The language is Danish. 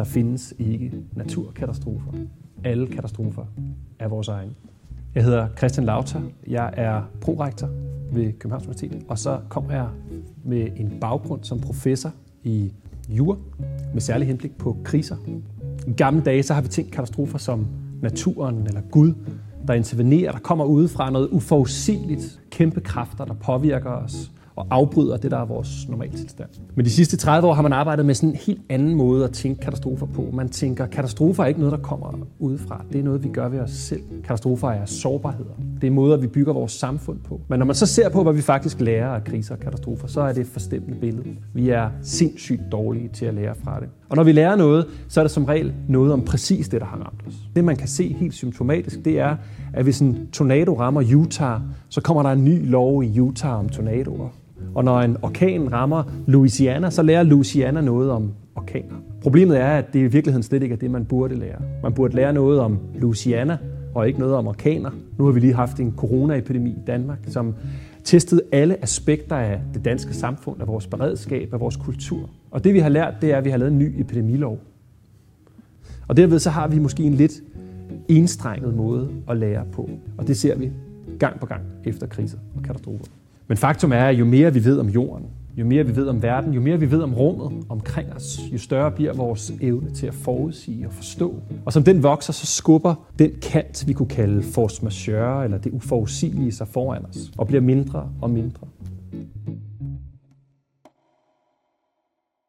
Der findes ikke naturkatastrofer. Alle katastrofer er vores egen. Jeg hedder Christian Lauter. Jeg er prorektor ved Københavns Universitet, og så kommer jeg med en baggrund som professor i jura med særlig henblik på kriser. I gamle dage så har vi tænkt katastrofer som naturen eller Gud, der intervenerer, der kommer udefra noget uforudsigeligt, kæmpe kræfter, der påvirker os, og afbryder det, der er vores normaltilstand. Men de sidste 30 år har man arbejdet med sådan en helt anden måde at tænke katastrofer på. Man tænker, katastrofer er ikke noget, der kommer udefra. Det er noget, vi gør ved os selv. Katastrofer er sårbarheder. Det er måder, vi bygger vores samfund på. Men når man så ser på, hvad vi faktisk lærer af kriser og katastrofer, så er det et forstemmende billede. Vi er sindssygt dårlige til at lære fra det. Og når vi lærer noget, så er det som regel noget om præcis det, der har ramt os. Det, man kan se helt symptomatisk, det er, at hvis en tornado rammer Utah, så kommer der en ny lov i Utah om tornadoer. Og når en orkan rammer Louisiana, så lærer Louisiana noget om orkaner. Problemet er, at det i virkeligheden slet ikke er det, man burde lære. Man burde lære noget om Louisiana, og ikke noget om orkaner. Nu har vi lige haft en coronaepidemi i Danmark, som testede alle aspekter af det danske samfund, af vores beredskab, af vores kultur. Og det vi har lært, det er, at vi har lavet en ny epidemilov. Og derved så har vi måske en lidt enstrenget måde at lære på. Og det ser vi gang på gang efter kriser og katastrofer. Men faktum er, at jo mere vi ved om jorden, jo mere vi ved om verden, jo mere vi ved om rummet omkring os, jo større bliver vores evne til at forudsige og forstå. Og som den vokser, så skubber den kant, vi kunne kalde force majeure, eller det uforudsigelige sig foran os, og bliver mindre og mindre.